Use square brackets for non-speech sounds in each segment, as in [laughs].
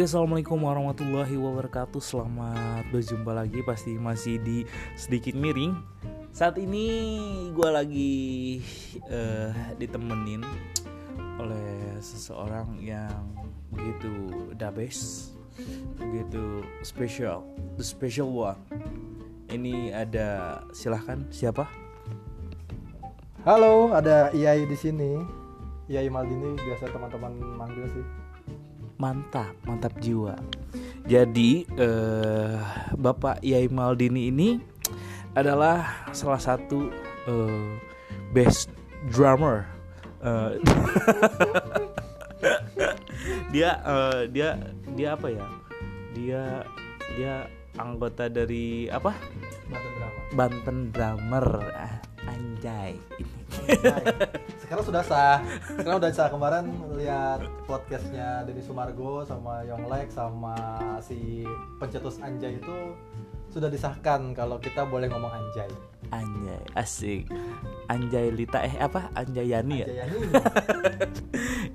Oke, assalamualaikum warahmatullahi wabarakatuh. Selamat berjumpa lagi, pasti masih di sedikit miring. Saat ini gue lagi eh, ditemenin oleh seseorang yang begitu best, begitu special, the special one. Ini ada, silahkan siapa? Halo, ada Iyai di sini. Iyai Maldini biasa teman-teman manggil sih. Mantap, mantap jiwa. Jadi eh, Bapak Yai Maldini ini adalah salah satu eh, best drummer. Eh, [laughs] dia eh, dia dia apa ya? Dia dia anggota dari apa? Banten drama. Banten drummer. Ah, anjay. Sekarang sudah sah. Sekarang udah sah kemarin lihat podcastnya Deddy Sumargo sama Yonglek sama si pencetus Anjay itu sudah disahkan kalau kita boleh ngomong Anjay. Anjay, asik. Anjay Lita eh apa? Anjayani ya? Anjayani. [laughs]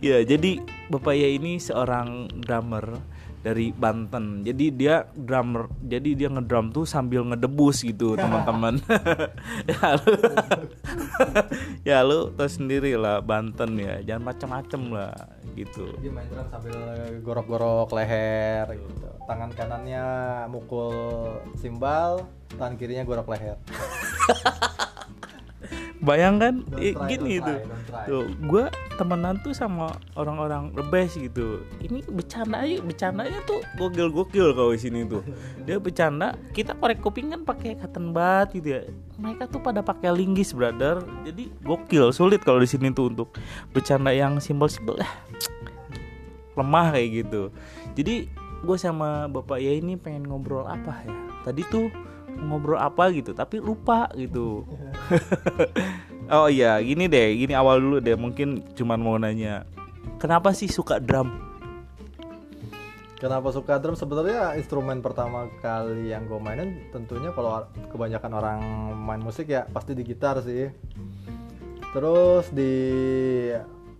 Ya, jadi Bapak Ya ini seorang drummer dari Banten. Jadi dia drummer, jadi dia ngedrum tuh sambil ngedebus gitu, [laughs] teman-teman. [laughs] ya lu, [laughs] ya lu tau sendiri lah Banten ya, jangan macem-macem lah gitu. Dia main drum sambil gorok-gorok leher gitu. Tangan kanannya mukul simbal, tangan kirinya gorok leher. Bayangkan eh, gini don't tuh. try, don't try. Tuh, gue temenan tuh sama orang-orang the best gitu. Ini bercanda aja, bercandanya tuh gokil-gokil kalau di sini tuh. Dia bercanda, kita korek kuping kan pakai cotton bud gitu ya. Mereka tuh pada pakai linggis, brother. Jadi gokil, sulit kalau di sini tuh untuk bercanda yang simpel-simpel lah. Lemah kayak gitu. Jadi gue sama bapak ya ini pengen ngobrol apa ya? Tadi tuh ngobrol apa gitu, tapi lupa gitu. [laughs] oh iya, gini deh, gini awal dulu deh. Mungkin cuman mau nanya, kenapa sih suka drum? Kenapa suka drum? Sebenarnya instrumen pertama kali yang gue mainin tentunya kalau kebanyakan orang main musik ya pasti di gitar sih. Terus di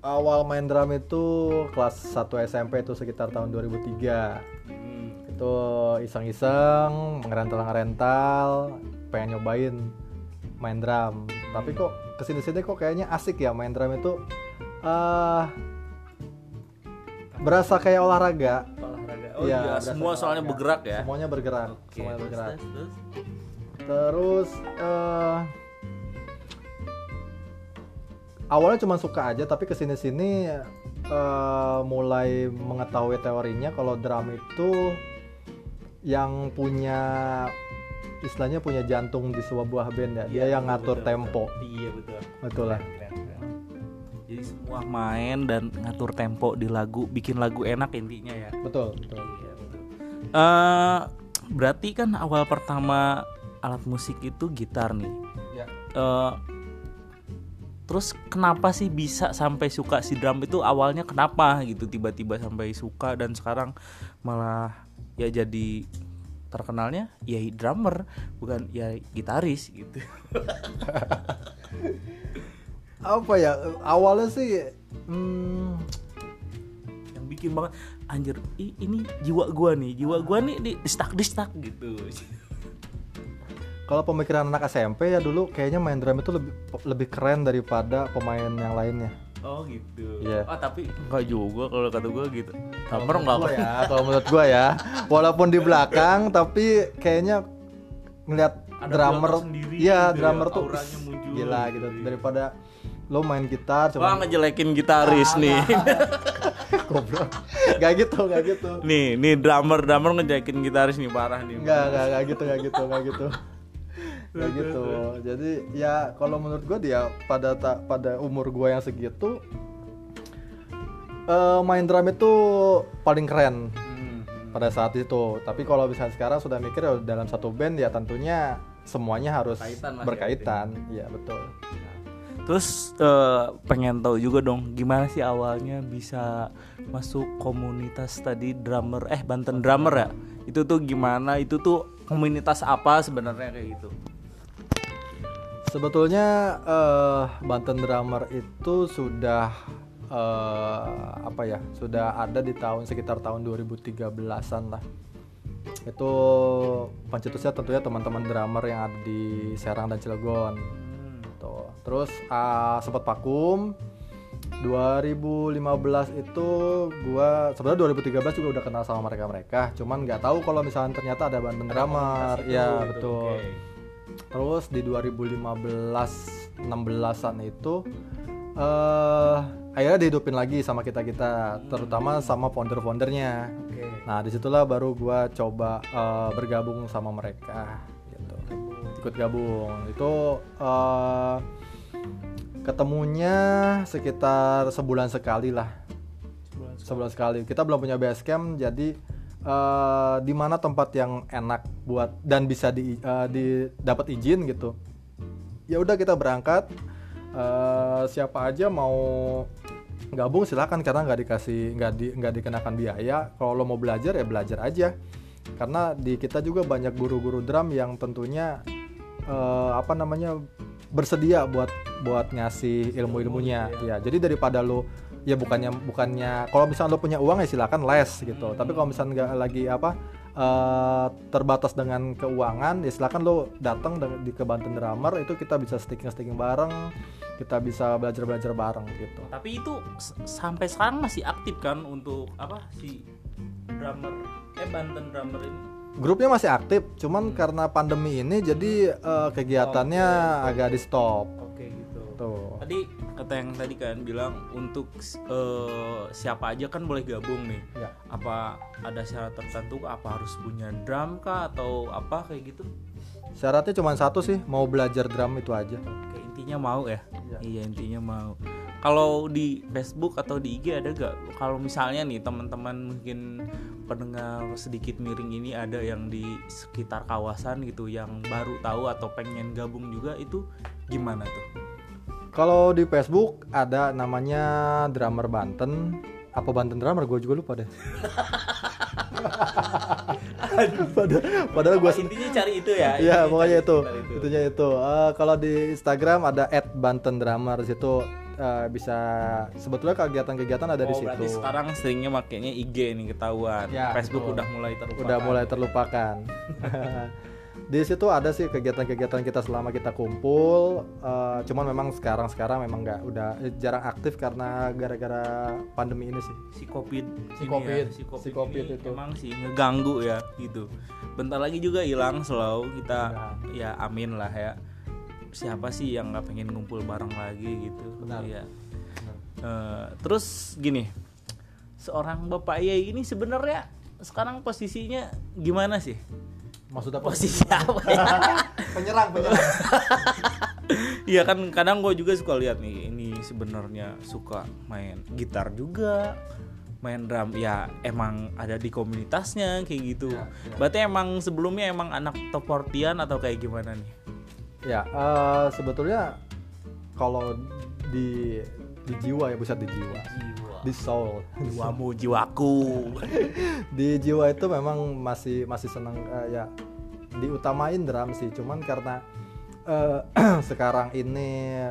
awal main drum itu kelas 1 SMP itu sekitar tahun 2003. Itu iseng-iseng, ngerental-ngerental, pengen nyobain main drum. Tapi kok ke sini-sini kok kayaknya asik ya main drum itu. eh berasa kayak olahraga. Olahraga. Oh iya, berasa semua soalnya olahraga. bergerak ya. Semuanya bergerak, Oke, semuanya bergerak. terus, terus. Terus eh awalnya cuma suka aja, tapi ke sini sini eh mulai mengetahui teorinya kalau drum itu yang punya istilahnya punya jantung di sebuah buah band ya. Dia Iya, yang ngatur betul, tempo. betul. Iya betul. Betul lah. Keren, keren. Jadi semua main dan ngatur tempo di lagu, bikin lagu enak intinya ya. Betul, betul. Iya betul. Eh, berarti kan awal pertama alat musik itu gitar nih. Ya. Eh, terus kenapa sih bisa sampai suka si drum itu awalnya kenapa gitu tiba-tiba sampai suka dan sekarang malah ya jadi terkenalnya ya drummer bukan ya gitaris gitu. [laughs] Apa ya? Awalnya sih hmm, yang bikin banget anjir ini jiwa gua nih jiwa gua nih di stuck di stuck gitu kalau pemikiran anak SMP ya dulu kayaknya main drum itu lebih lebih keren daripada pemain yang lainnya. Oh gitu. Iya. ah tapi enggak juga kalau kata gua gitu. Menurut enggak gua ya, kalau menurut gua ya, walaupun di belakang tapi kayaknya ngeliat Ada drummer, sendiri iya gitu ya, drummer tuh auranya muncul gila gitu gitu. ya. daripada lo main gitar Wah cuma ngejelekin gitaris nih. [laughs] goblok, gak gitu, gak gitu, nih nih drummer drummer ngejelekin gitaris nih parah nih. Nggak nggak nggak gitu, nggak gitu, nggak gitu, nggak gitu. Jadi ya kalau menurut gua dia pada ta- pada umur gua yang segitu eh, main drum itu paling keren Hmm, pada saat itu. Tapi kalau misalnya sekarang sudah mikir ya dalam satu band ya tentunya semuanya harus Berkaitan lah ya, berkaitan. Iya betul. Terus eh, pengen tahu juga dong gimana sih awalnya bisa masuk komunitas tadi drummer eh Banten drummer ya? Itu tuh gimana? Itu tuh komunitas apa sebenarnya kayak gitu? Sebetulnya eh, Banten Drummer itu sudah eh, apa ya sudah ada di tahun sekitar tahun 2013an lah itu pencetusnya tentunya teman-teman drummer yang ada di Serang dan Cilegon Hmm. Tuh. Terus ah, sempat vakum 2015 itu gua sebenarnya 2013 juga udah kenal sama mereka-mereka, cuman nggak tahu kalau misalnya ternyata ada Banten drummer. Ya, gitu, betul. oke. Terus di 2015 16-an itu eh akhirnya dihidupin lagi sama kita-kita, terutama sama founder-foundernya. Oke. Nah, di situlah baru gua coba eh, bergabung sama mereka gitu. Ikut gabung. Itu eh, ketemunya sekitar sebulan sekali lah. Sebulan Sebulan sekali. Kita belum punya base camp jadi eh, di mana tempat yang enak buat dan bisa di, eh, di dapat izin gitu. Ya udah kita berangkat. Eh, siapa aja mau gabung silakan karena nggak dikasih nggak di nggak dikenakan biaya kalau lo mau belajar ya belajar aja karena di kita juga banyak guru-guru drum yang tentunya eh, apa namanya bersedia buat buat ngasih ilmu-ilmunya ya jadi daripada lo ya bukannya bukannya kalau misalnya lo punya uang ya silakan les gitu tapi kalau misalnya nggak lagi apa eh, terbatas dengan keuangan ya silakan lo datang di ke Banten Drummer itu kita bisa sticking sticking bareng kita bisa belajar belajar bareng gitu Tapi itu sampai sekarang masih aktif kan untuk apa si drummer eh Banten drummer ini? Grupnya masih aktif, cuman karena pandemi ini jadi eh, kegiatannya agak di stop. Tuh. Tadi kata yang tadi kan bilang untuk eh, siapa aja kan boleh gabung nih. Ya. Apa ada syarat tertentu? Apa harus punya drum kah atau apa kayak gitu? Syaratnya cuma satu sih, mau belajar drum itu aja. Oke intinya mau ya. Iya. Iya intinya mau. Kalau di Facebook atau di IG ada gak? Kalau misalnya nih teman-teman mungkin pendengar sedikit miring ini ada yang di sekitar kawasan gitu yang baru tahu atau pengen gabung juga itu gimana tuh? Kalau di Facebook ada namanya drummer Banten. Apa Banten drummer? Gue juga lupa deh. [laughs] padahal, padahal gue intinya cari itu ya. Iya, pokoknya itu. sekitar Itunya itu. Eh, kalau di Instagram ada @banten_drummer di situ eh, bisa sebetulnya kegiatan-kegiatan ada di Oh, situ. berarti sekarang seringnya makainya IG nih ketahuan. Ya, Facebook betul. udah mulai terlupakan. udah mulai terlupakan. [laughs] di situ ada sih kegiatan-kegiatan kita selama kita kumpul. eh, cuman memang sekarang-sekarang memang nggak udah jarang aktif karena gara-gara pandemi ini sih. si covid Si ini Covid, ya, si covid, si Covid ini itu. emang sih ngeganggu ya gitu bentar lagi juga hilang slow kita Mudah-mudahan. ya amin lah ya siapa sih yang nggak pengen ngumpul bareng lagi gitu Benar. ya Eh, terus gini seorang bapak Yai ini sebenarnya sekarang posisinya gimana sih Maksudnya posisi apa? Ya [laughs] penyerang, penyerang. [laughs] Iya kan kadang gue juga suka lihat nih ini sebenarnya suka main gitar juga main drum. Ya emang ada di komunitasnya kayak gitu. Ya, ya. berarti emang sebelumnya emang anak top 40 atau kayak gimana nih? Ya, eh, sebetulnya kalau di di jiwa ya buset di jiwa, jiwa. Di soul. jiwamu jiwaku. [laughs] Di jiwa itu memang masih masih senang eh, ya diutamain drum sih. Cuman karena eh, [clears throat] sekarang ini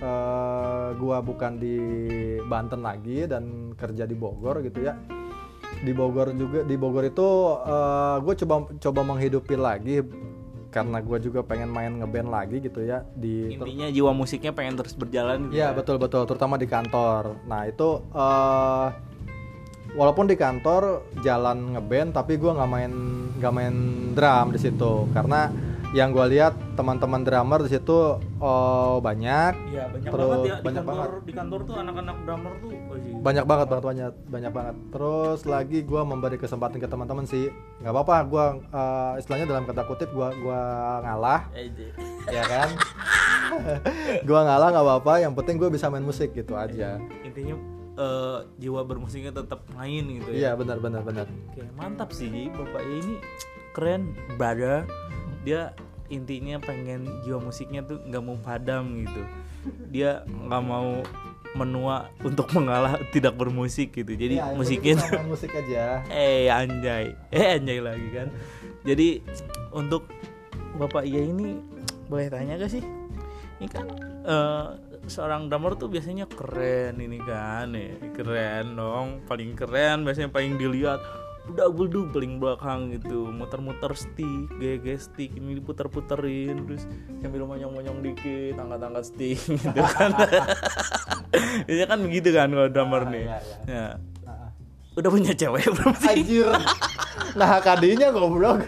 eh, gua bukan di Banten lagi dan kerja di Bogor gitu ya. Di Bogor juga di Bogor itu gue coba coba menghidupi lagi karena gue juga pengen main ngeband lagi gitu ya di intinya jiwa musiknya pengen terus berjalan gitu Iya ya. betul betul, terutama di kantor. Nah itu eh walaupun di kantor jalan ngeband, tapi gua nggak main nggak main drum di situ karena yang gua lihat teman-teman drummer di situ oh, banyak, Iya, banyak Terus banget ya di banyak kantor banget. di kantor tuh anak-anak drummer tuh oh iya. banyak banget banget banyak banyak banget. Terus lagi gua memberi kesempatan ke teman-teman sih, nggak apa-apa. Gua eh, istilahnya dalam kata kutip gua gua ngalah, ya kan? [laughs] gua ngalah nggak apa-apa. Yang penting gue bisa main musik gitu aja. intinya eh, jiwa bermusiknya tetap main gitu ya Iya benar benar benar. Oke, mantap sih bapaknya ini keren, brother. Dia intinya pengen jiwa musiknya tuh nggak mau padam gitu. Dia nggak mau menua untuk mengalah tidak bermusik gitu. Jadi Ya, musiknya tuh musik aja. eh anjay, eh anjay lagi kan. Jadi untuk bapak Iya ini boleh tanya gak sih? Ini kan eh, seorang drummer tuh biasanya keren ini kan ya keren dong paling keren biasanya paling dilihat double duk paling belakang gitu muter-muter stick gaya stick ini diputer-puterin terus sambil monyong-monyong dikit angkat-angkat stick [laughs] gitu kan biasanya [laughs] kan begitu kan kalau drummer nih iya, ya Ah, ah. udah punya cewek belum sih Anjir. Nah, kadinya goblok.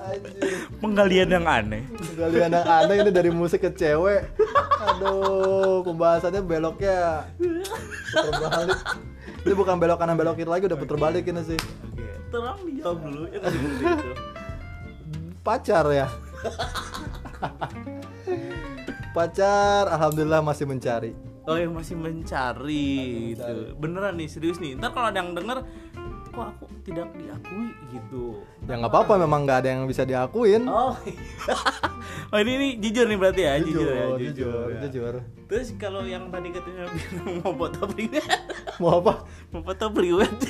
Anjir. [laughs] penggalian yang aneh Kalian yang aneh ini dari musik ke cewek. Aduh, pembahasannya beloknya puter Ini bukan belok kanan belok kiri lagi udah puter balik ini sih. oke terang dijawab dulu ya [laughs] Pacar ya. Pacar alhamdulillah masih mencari. Oh yang masih mencari gitu. Beneran nih serius nih. Ntar kalau ada yang denger kok aku tidak diakui gitu. Ya nggak apa-apa memang nggak ada yang bisa diakuin. Oh. [laughs] oh ini, ini jujur nih berarti ya, jujur, ya, jujur. jujur, ya. jujur. Terus kalau yang tadi katanya [laughs] mau foto priwet, [laughs] Mau apa? mau foto priwet [laughs]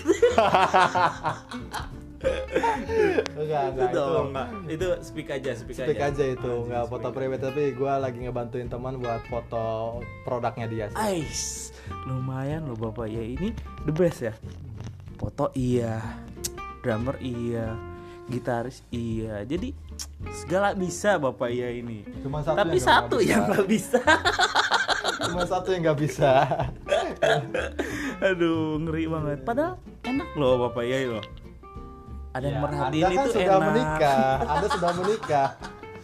Enggak, itu enggak dong, enggak. Itu speak aja, speak, Speak aja itu, Anjing, nggak speak foto aja. private tapi gue lagi ngebantuin teman buat foto produknya dia sih. Ais, lumayan loh bapak ya ini the best ya. Foto iya, drummer iya, gitaris iya. Jadi segala bisa bapak ya ini. Cuma satu Tapi yang satu bisa. yang nggak bisa. [laughs] Cuma satu yang nggak bisa. [laughs] Aduh ngeri banget. Padahal enak loh bapak ya loh. Ada yang Ya, merhatiin anda kan itu sudah enak. menikah, Anda sudah menikah.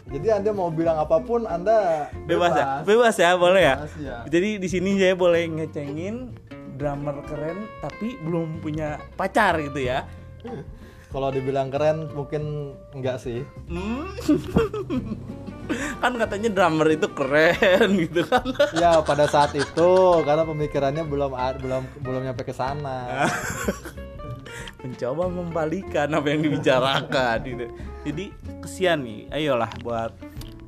Jadi Anda mau bilang apa pun Anda Bebas ya, bebas ya boleh ya. Bebas, ya. Jadi di sini saya boleh ngecengin drummer keren tapi belum punya pacar gitu ya. [laughs] Kalau dibilang keren mungkin enggak sih. Hmm. [laughs] kan katanya drummer itu keren gitu kan. Ya pada saat itu karena pemikirannya belum belum belum nyampe ke sana. [laughs] Mencoba membalikan apa yang dibicarakan gitu. Jadi kesian nih, ayolah buat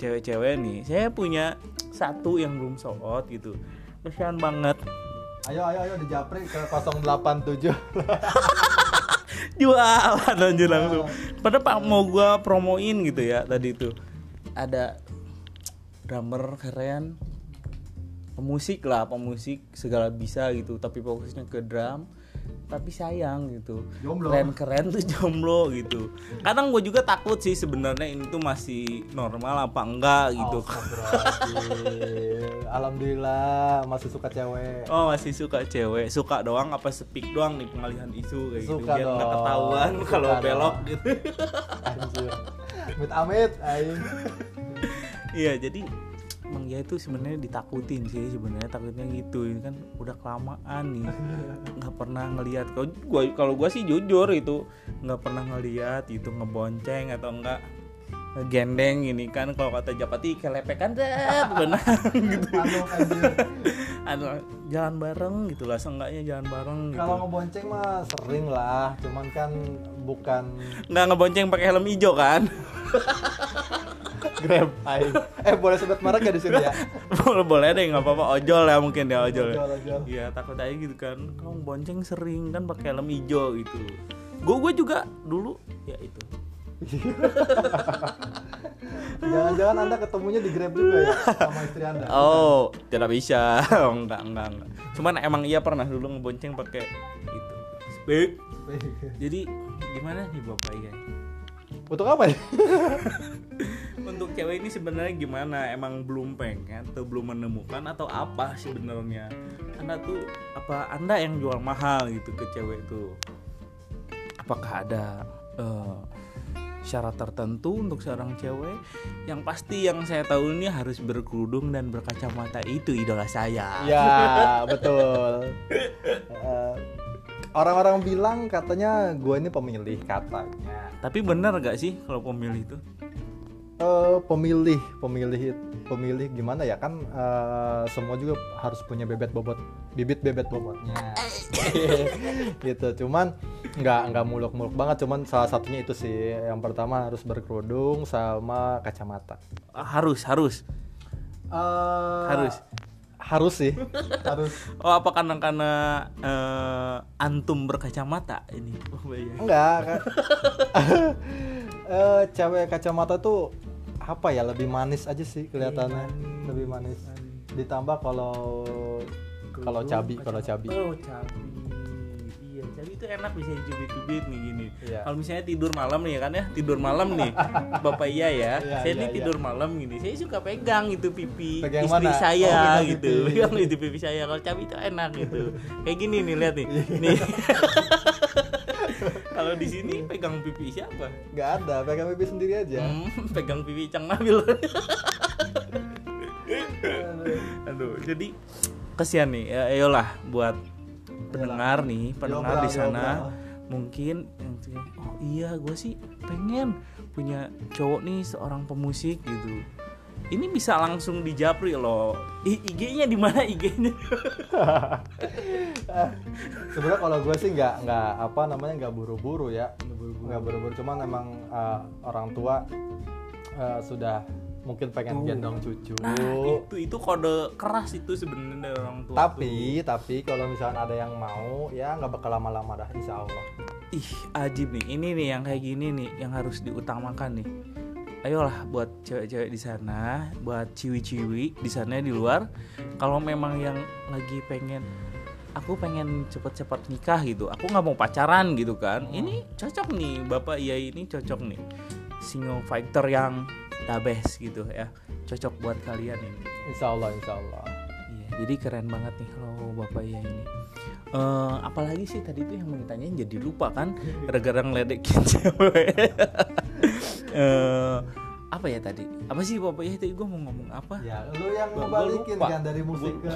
cewek-cewek nih. Saya punya satu yang belum sold gitu. Kesian banget. Ayo ayo ayo dijapri ke 087. [laughs] Jualan [laughs] aja langsung. Padahal Pak mau gua promoin gitu ya tadi itu. Ada drummer keren, pemusik lah, pemusik segala bisa gitu, tapi fokusnya ke drum. Tapi sayang gitu, Jomblo. keren-keren tuh jomblo gitu. Kadang gue juga takut sih sebenarnya ini tuh masih normal apa enggak gitu. Astagfirullahaladzim. Alhamdulillah masih suka cewek. Oh masih suka cewek, suka doang apa speak doang nih pengalihan isu kayak gitu Suka biar nggak dong. ketahuan kalau dong. belok gitu. Anjir. Amit amit aing. Iya jadi emang ya itu sebenarnya ditakutin sih sebenarnya takutnya gitu. Ini kan udah kelamaan nih. Nggak pernah ngelihat. Kalau gua kalau gua sih jujur itu nggak pernah ngelihat itu ngebonceng atau enggak gendeng ini kan. Kalau kata Japati kelepekan deh benar [laughs] gitu. Anu jalan bareng gitu lah seenggaknya jalan bareng gitu. Kalau ngebonceng mah sering lah, cuman kan bukan nggak ngebonceng pakai helm hijau kan [laughs] Grab aing. Eh boleh sebut merek gak di sini ya? [laughs] boleh boleh deh nggak apa-apa ojol ya mungkin ya ojol ya. Ojol, ojol. Iya takut aja gitu kan kamu bonceng sering kan pakai helm hijau gitu gue gue juga dulu ya itu Jangan-jangan Anda ketemunya di Grab juga ya sama istri Anda. oh tidak bisa [laughs] enggak enggak enggak cuman emang iya pernah dulu ngebonceng pakai itu speak jadi gimana nih bapak ya Untuk apa ya? [laughs] cewek ini sebenarnya gimana? Emang belum pengen atau belum menemukan atau apa sebenarnya? Anda tuh apa anda yang jual mahal gitu ke cewek tuh apakah ada eh, syarat tertentu untuk seorang cewek? Yang pasti yang saya tahu ini harus berkerudung dan berkacamata. Itu idola saya. Ya, betul. Eh, Orang-orang bilang katanya gue ini pemilih katanya. tapi benar gak sih kalau pemilih itu Eh, pemilih, pemilih, pemilih gimana ya kan eh, semua juga harus punya bebet bobot, bibit bebet bobotnya. [laughs] gitu. Cuman nggak nggak muluk-muluk banget. Cuman salah satunya itu sih. Yang pertama harus berkerudung sama kacamata. Ah, harus harus Eh, Harus. Harus sih. harus. oh apa karena karena eh, antum berkacamata ini oh, iya. Enggak kan. [laughs] Eh, cewek kacamata tuh apa ya lebih manis aja sih kelihatannya. Iya, manis. lebih manis. Manis. ditambah kalau kalau cabi kalau cabi. Oh cabi. Iya cabi itu enak bisa dicubit-cubit nih gini. Iya. kalau misalnya tidur malam nih ya kan ya? Tidur malam nih. [laughs] Bapak iya ya. Iya, saya iya, nih iya. tidur malam gini. Saya suka pegang itu pipi Pegang istri mana? saya Oh, pegang gitu. pipi. [laughs] pegang itu pipi saya. Kalau cabi itu enak gitu. Kayak gini nih lihat nih. Iya. nih [laughs] kalau di sini pegang pipi siapa nggak ada pegang pipi sendiri aja Hmm, [laughs] pegang pipi Cang Nabil [laughs] Aduh, jadi kesian nih. Ya, ayolah buat pendengar nih, pendengar di sana mungkin yang oh iya gue sih pengen punya cowok nih seorang pemusik gitu. Ini bisa langsung dijapri loh. I- IG-nya di mana IG-nya? [laughs] sebenarnya kalau gue sih nggak nggak apa namanya nggak buru-buru ya nggak buru-buru cuman memang uh, orang tua uh, sudah mungkin pengen Tuh. gendong cucu Nah, itu itu kode keras itu sebenarnya dari orang tua. tapi tapi kalau misalnya ada yang mau ya nggak bakal lama-lama dah insya Allah tuh. ih, ajib nih. Ini nih yang kayak gini nih yang harus diutamakan nih. Ayolah buat cewek-cewek di sana, buat ciwi-ciwi di sana di luar, kalau memang yang lagi pengen aku pengen cepet-cepet nikah gitu, aku nggak mau pacaran gitu kan. Ini cocok nih, bapak iya ini cocok nih, single fighter yang the best gitu ya, cocok buat kalian ini. insya Allah insya Allah Iya, jadi keren banget nih kalau bapak iya ini. Eh, apalagi sih tadi tuh yang mau ditanyain jadi lupa kan [laughs] gara-gara ngeledekin [laughs] cewek. Eh, apa ya tadi? Apa sih bapak iya tadi gue mau ngomong apa? ya lu yang ngebalikin kan dari musik ke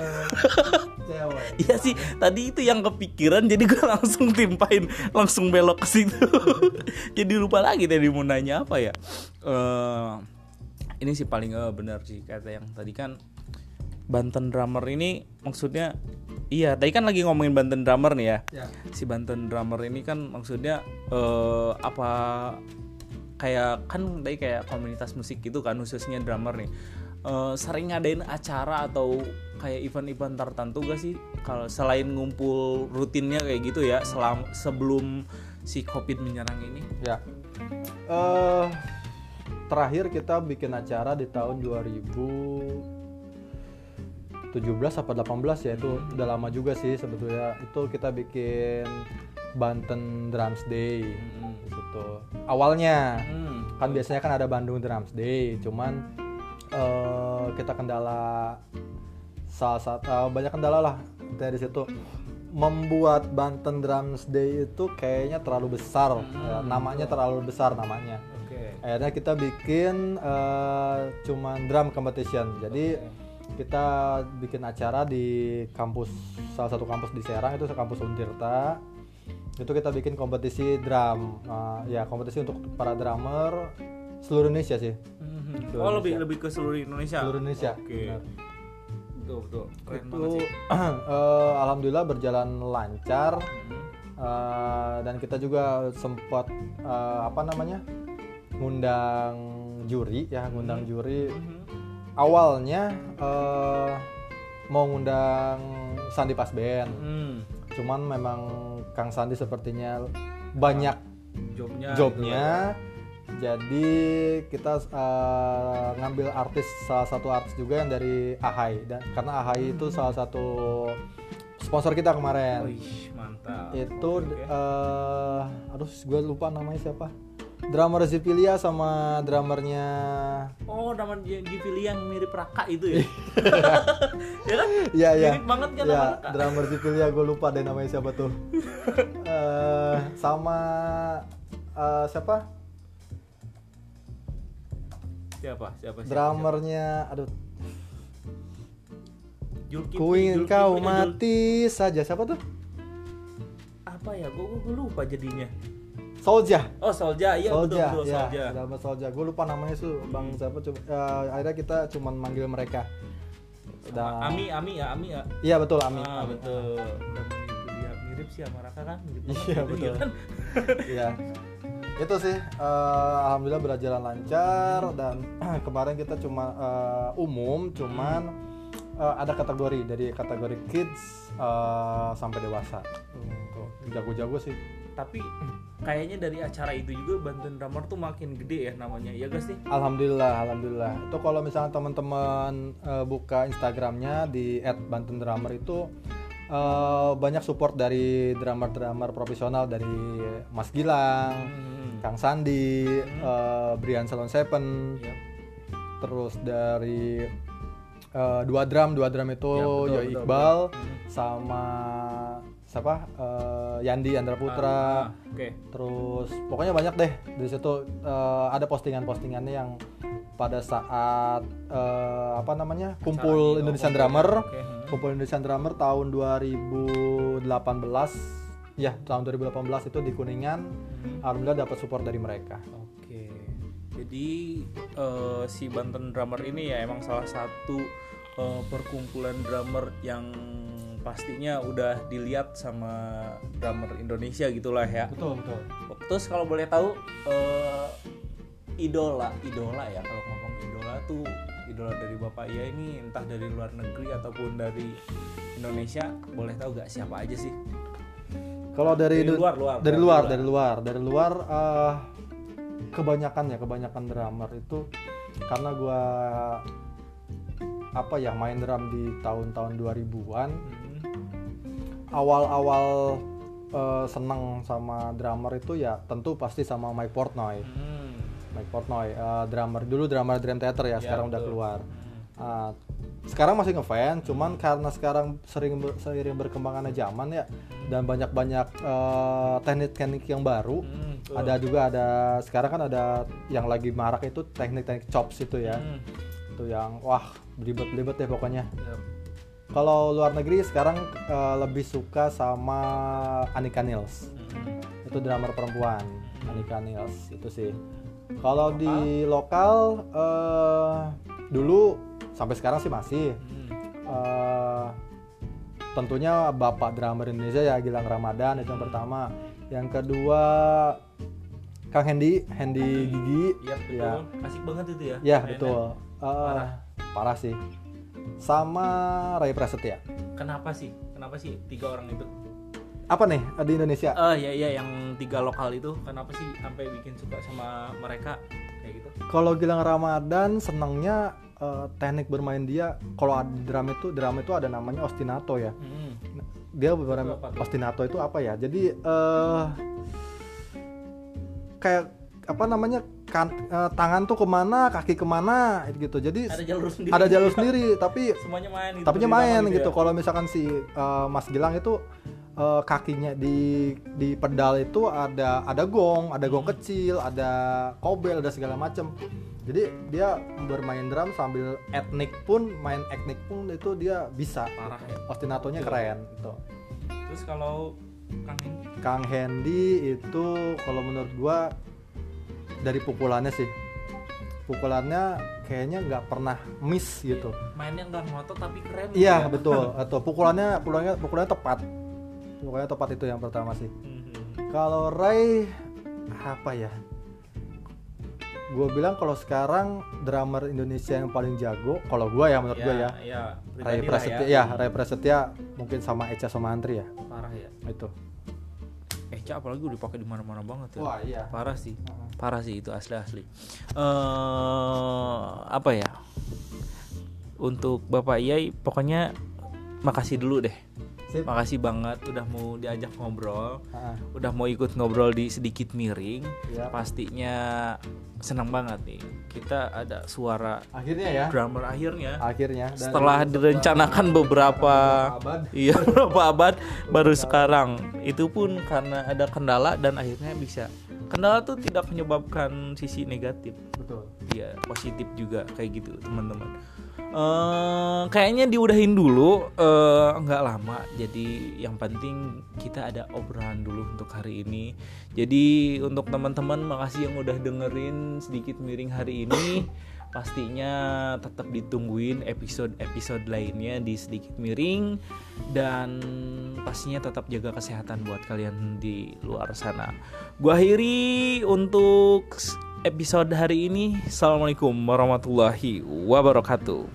[laughs] cewek Iya sih, tadi itu yang kepikiran jadi gue langsung timpain, langsung belok ke situ. [laughs] jadi lupa lagi tadi mau nanya apa ya. Eh, ini sih paling eh, benar sih kata yang tadi kan Banten drummer ini maksudnya iya, tadi kan lagi ngomongin Banten drummer nih ya. ya Si Banten drummer ini kan maksudnya eh, apa kayak kan tadi kayak komunitas musik gitu kan khususnya drummer nih. Eh, sering ngadain acara atau kayak event-event tertentu gak sih? Kalau selain ngumpul rutinnya kayak gitu ya selam sebelum si covid menyerang ini? Ya. Eh terakhir kita bikin acara di tahun 2017 apa 18 ya itu udah lama juga sih sebetulnya. Itu kita bikin Banten Drums Day gitu. Awalnya Hmm. kan biasanya kan ada Bandung Drums Day cuman eh, kita kendala salah satu eh, banyak kendala lah dari situ. Membuat Banten Drums Day itu kayaknya terlalu besar ya, namanya terlalu besar namanya. Oke. Akhirnya kita bikin eh, cuman drum competition. Jadi kita bikin acara di kampus salah satu kampus di Serang itu kampus Untirta itu kita bikin kompetisi drum Eh, ya kompetisi untuk para drummer seluruh Indonesia sih Mhm. Seluruh oh lebih Indonesia. lebih ke seluruh Indonesia seluruh Indonesia oke keren banget itu sih [clears throat] eh, alhamdulillah berjalan lancar Mhm. Eh, dan kita juga sempat eh, apa namanya ngundang juri ya ngundang juri Mhm. awalnya eh, mau ngundang Sandi Pas Band Hmm. cuman memang Kang Sandi sepertinya banyak jobnya jobnya. jadi kita eh, ngambil artis salah satu artis juga yang dari Ahai. Dan karena Ahai itu salah satu sponsor kita gitu. kemarin. Wih, mantap. Itu Oke. eh aduh gue lupa namanya siapa drummer Zipilia sama drummernya oh nama Givili yang mirip Raka itu ya [laughs] ya kan Iya iya. Mirip banget kan ya, Raka. drummer Zipilia gue lupa deh namanya siapa tuh. [laughs] Eh sama eh, siapa? siapa siapa siapa, Drummernya aduh siapa? Julkifli, ku ingin Julkifli kau mati saja siapa tuh? apa ya gue gue lupa jadinya Solja. oh Solja iya betul Solja, betul ya, Solja Solja. Gue lupa namanya tuh Bang siapa coba. eh, akhirnya kita cuman manggil mereka. Sama Ami Ami ya Ami ya Iya betul Ami. ah, Ami. betul ya, mirip sih sama Raka kan banget [laughs] Iya, gitu, betul. kan? [laughs] Iya. Itu sih eh, alhamdulillah berjalan lancar dan [clears throat] kemarin kita cuma eh, umum cuman eh, ada kategori dari kategori kids eh, sampai dewasa. Tuh, jago-jago sih. Tapi kayaknya dari acara itu juga bantuan drummer tuh makin gede ya namanya ya guys sih Alhamdulillah, alhamdulillah. Itu kalau misalnya teman-teman eh, buka Instagramnya di @bantundramer itu eh, banyak support dari drummer-drummer profesional dari Mas Gilang, Hmm. Kang Sandi, eh, Brian Salon Seven, Yap. terus dari eh, dua drum, dua drum itu Ya, betul, Yoi betul, Iqbal Hmm. sama siapa? Eh, Yandi Andra Putra. Ah, oke. Terus pokoknya banyak deh di situ. Eh, ada postingan-postingannya yang pada saat eh, apa namanya? Kumpul Acara di- Indonesian oh, Drummer, oke, hmm. kumpul Indonesian Drummer tahun 2018, ya tahun 2018 itu di Kuningan, Hmm. alhamdulillah dapat support dari mereka. Oke, jadi eh, si Banten Drummer ini ya emang salah satu eh, perkumpulan drummer yang pastinya udah dilihat sama drummer Indonesia gitulah ya. Betul betul. Terus kalau boleh tahu eh, idola, idola ya kalau ngomong idola tuh idola dari Bapak Iya ini entah dari luar negeri ataupun dari Indonesia, boleh tahu gak siapa aja sih? Kalau dari Dari luar, luar, dari luar, luar. dari luar, dari luar eh, kebanyakan ya, kebanyakan drummer itu karena gua apa ya main drum di tahun-tahun 2000-an, Hmm. Awal-awal eh, seneng sama drummer itu ya tentu pasti sama Mike Portnoy. Hmm. Mike Portnoy, eh, drummer dulu drummer Dream Theater ya, Ya, sekarang udah betul. keluar. Ah, sekarang masih ngefans, cuman karena sekarang sering ber- seiring berkembangannya zaman ya dan banyak-banyak eh, teknik-teknik yang baru. Hmm, betul. Ada juga ada sekarang kan ada yang lagi marak itu teknik-teknik chops itu ya. Hmm. Itu yang wah belibet-belibet ya pokoknya. Ya. Kalau luar negeri sekarang eh, lebih suka sama Anika Nils. Hmm. Itu drummer perempuan, Anika Nils itu sih. Kalau di lokal eh, dulu sampai sekarang sih masih Hmm. eh, tentunya bapak drummer Indonesia ya Gilang Ramadan itu yang pertama. Yang kedua Kang Hendy, Hendy Gigi. Iya betul. Ya. Asik banget itu ya. Ya mainnya. betul. Eh, parah sih. Sama Ray Prasetya. Kenapa sih? Kenapa sih tiga orang itu? Apa nih eh, di Indonesia? Eh ya ya yang tiga lokal itu kenapa sih sampai bikin suka sama mereka kayak gitu? Kalau Gilang Ramadan senangnya eh, teknik bermain dia. Kalau ada drum itu drum itu ada namanya ostinato ya. Hmm. Dia tuh? ostinato itu apa ya? Jadi eh kayak apa namanya kan eh, tangan tuh ke mana, kaki ke mana gitu. Jadi Ada jalur sendiri. ada jalur sendiri, tapi Semuanya main gitu. main gitu. ya? Kalau misalkan si eh, Mas Gilang itu eh, kakinya di di pedal itu ada ada gong, ada Hmm. gong kecil, ada kobel, ada segala macem. Jadi dia bermain drum sambil etnik pun main etnik pun itu dia bisa. Parah ya. Ostinatonya Betul. keren gitu. Terus kalau Kang Hendy Kang Hendy itu kalau menurut gua dari pukulannya sih. Pukulannya kayaknya nggak pernah miss gitu. mainnya nggak ngotot tapi keren. Iya ya. betul. [laughs] Atau pukulannya pukulannya pukulannya tepat. Pukulannya tepat itu yang pertama sih. Mhm. Kalau Ray apa ya? Gue bilang kalau sekarang drummer Indonesia yang paling jago, kalau gua ya menurut gua ya, Iya. Ray lah Prasetya ya, Ray Prasetya mungkin sama Echa Somantri ya. Parah ya. Itu. Eca apalagi udah dipakai di mana-mana banget ya. Wah iya. Parah sih. Parah sih itu asli asli. eh apa ya? Untuk Bapak Iyai pokoknya makasih dulu deh. Sip. Makasih banget udah mau diajak ngobrol, Ah, udah mau ikut ngobrol di sedikit miring. Iya. Pastinya senang banget nih. Kita ada suara Akhirnya ya. drummer akhirnya. Akhirnya. Dan Setelah direncanakan beberapa abad. iya [laughs] beberapa abad baru sekarang. Itu pun karena ada kendala dan akhirnya bisa. Kendala tuh tidak menyebabkan sisi negatif. Betul. Iya, positif juga kayak gitu, teman-teman. Eh, kayaknya diudahin dulu. Eh, nggak lama. Jadi yang penting kita ada obrolan dulu untuk hari ini. Jadi untuk teman-teman makasih yang udah dengerin sedikit miring hari ini. Pastinya tetap ditungguin episode-episode lainnya di sedikit miring. Dan pastinya tetap jaga kesehatan buat kalian di luar sana. Gua akhiri untuk episode hari ini assalamualaikum warahmatullahi wabarakatuh.